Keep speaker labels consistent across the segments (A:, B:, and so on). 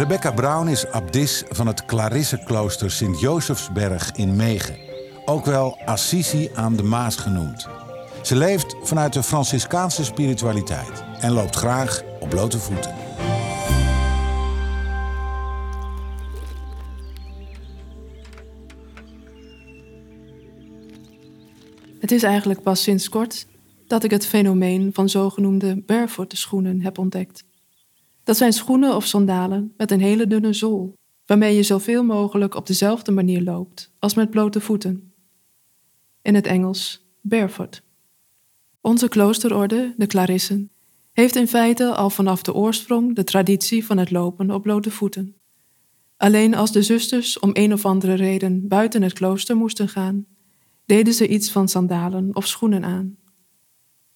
A: Rebecca Brown is abdis van het Clarisseklooster Sint-Josefsberg in Megen. Ook wel Assisi aan de Maas genoemd. Ze leeft vanuit de Franciscaanse spiritualiteit en loopt graag op blote voeten.
B: Het is eigenlijk pas sinds kort dat ik het fenomeen van zogenoemde barefoot schoenen heb ontdekt. Dat zijn schoenen of sandalen met een hele dunne zool, waarmee je zoveel mogelijk op dezelfde manier loopt als met blote voeten. In het Engels barefoot. Onze kloosterorde, de Clarissen, heeft in feite al vanaf de oorsprong de traditie van het lopen op blote voeten. Alleen als de zusters om een of andere reden buiten het klooster moesten gaan, deden ze iets van sandalen of schoenen aan.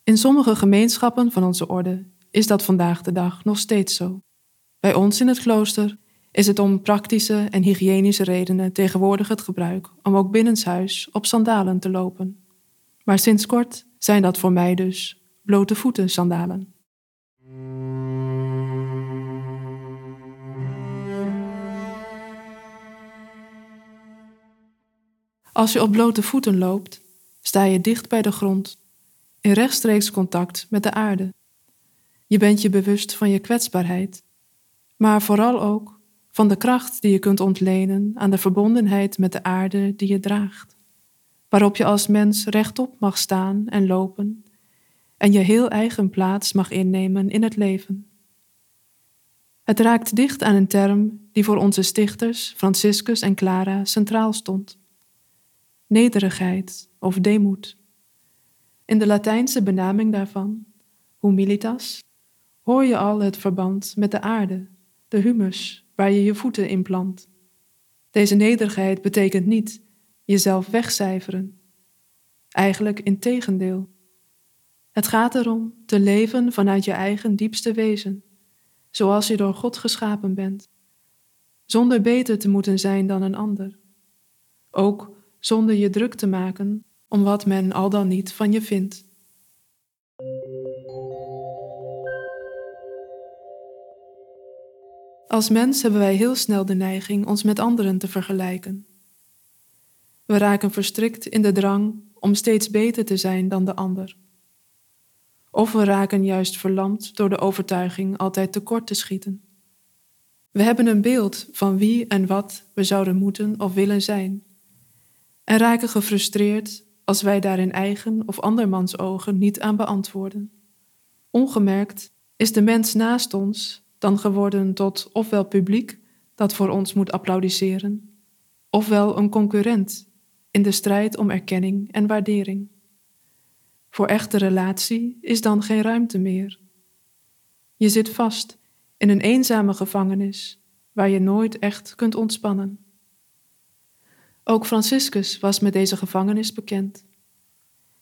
B: In sommige gemeenschappen van onze orde is dat vandaag de dag nog steeds zo. Bij ons in het klooster is het om praktische en hygiënische redenen tegenwoordig het gebruik om ook binnenshuis op sandalen te lopen. Maar sinds kort zijn dat voor mij dus blote voeten sandalen. Als je op blote voeten loopt, sta je dicht bij de grond, in rechtstreeks contact met de aarde. Je bent je bewust van je kwetsbaarheid, maar vooral ook van de kracht die je kunt ontlenen aan de verbondenheid met de aarde die je draagt, waarop je als mens rechtop mag staan en lopen en je heel eigen plaats mag innemen in het leven. Het raakt dicht aan een term die voor onze stichters, Franciscus en Clara, centraal stond: nederigheid of deemoed. In de Latijnse benaming daarvan, humilitas, hoor je al het verband met de aarde, de humus waar je je voeten in plant. Deze nederigheid betekent niet jezelf wegcijferen. Eigenlijk in tegendeel. Het gaat erom te leven vanuit je eigen diepste wezen, zoals je door God geschapen bent, zonder beter te moeten zijn dan een ander. Ook zonder je druk te maken om wat men al dan niet van je vindt. Als mens hebben wij heel snel de neiging ons met anderen te vergelijken. We raken verstrikt in de drang om steeds beter te zijn dan de ander. Of we raken juist verlamd door de overtuiging altijd tekort te schieten. We hebben een beeld van wie en wat we zouden moeten of willen zijn, en raken gefrustreerd als wij daar in eigen of andermans ogen niet aan beantwoorden. Ongemerkt is de mens naast ons dan geworden tot ofwel publiek dat voor ons moet applaudisseren, ofwel een concurrent in de strijd om erkenning en waardering. Voor echte relatie is dan geen ruimte meer. Je zit vast in een eenzame gevangenis waar je nooit echt kunt ontspannen. Ook Franciscus was met deze gevangenis bekend.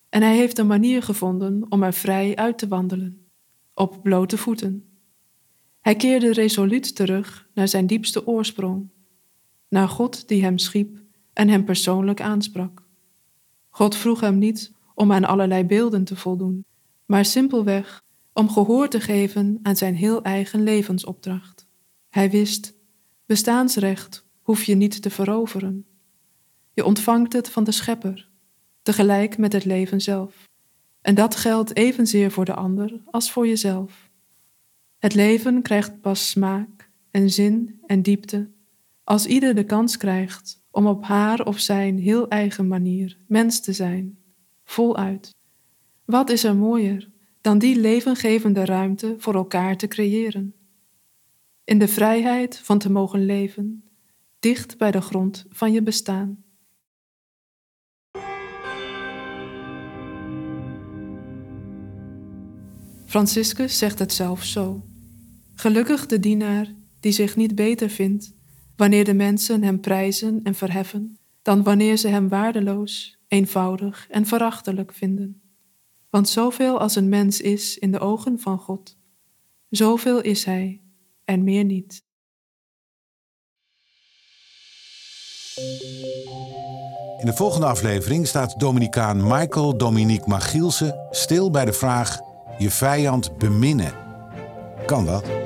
B: En hij heeft een manier gevonden om er vrij uit te wandelen, op blote voeten. Hij keerde resoluut terug naar zijn diepste oorsprong, naar God die hem schiep en hem persoonlijk aansprak. God vroeg hem niet om aan allerlei beelden te voldoen, maar simpelweg om gehoor te geven aan zijn heel eigen levensopdracht. Hij wist, bestaansrecht hoef je niet te veroveren. Je ontvangt het van de Schepper, tegelijk met het leven zelf. En dat geldt evenzeer voor de ander als voor jezelf. Het leven krijgt pas smaak en zin en diepte als ieder de kans krijgt om op haar of zijn heel eigen manier mens te zijn, voluit. Wat is er mooier dan die levengevende ruimte voor elkaar te creëren? In de vrijheid van te mogen leven, dicht bij de grond van je bestaan. Franciscus zegt het zelf zo. Gelukkig de dienaar die zich niet beter vindt wanneer de mensen hem prijzen en verheffen, dan wanneer ze hem waardeloos, eenvoudig en verachtelijk vinden. Want zoveel als een mens is in de ogen van God, zoveel is hij en meer niet.
A: In de volgende aflevering staat Dominicaan Michael Dominique Magielsen stil bij de vraag: je vijand beminnen. Kan dat?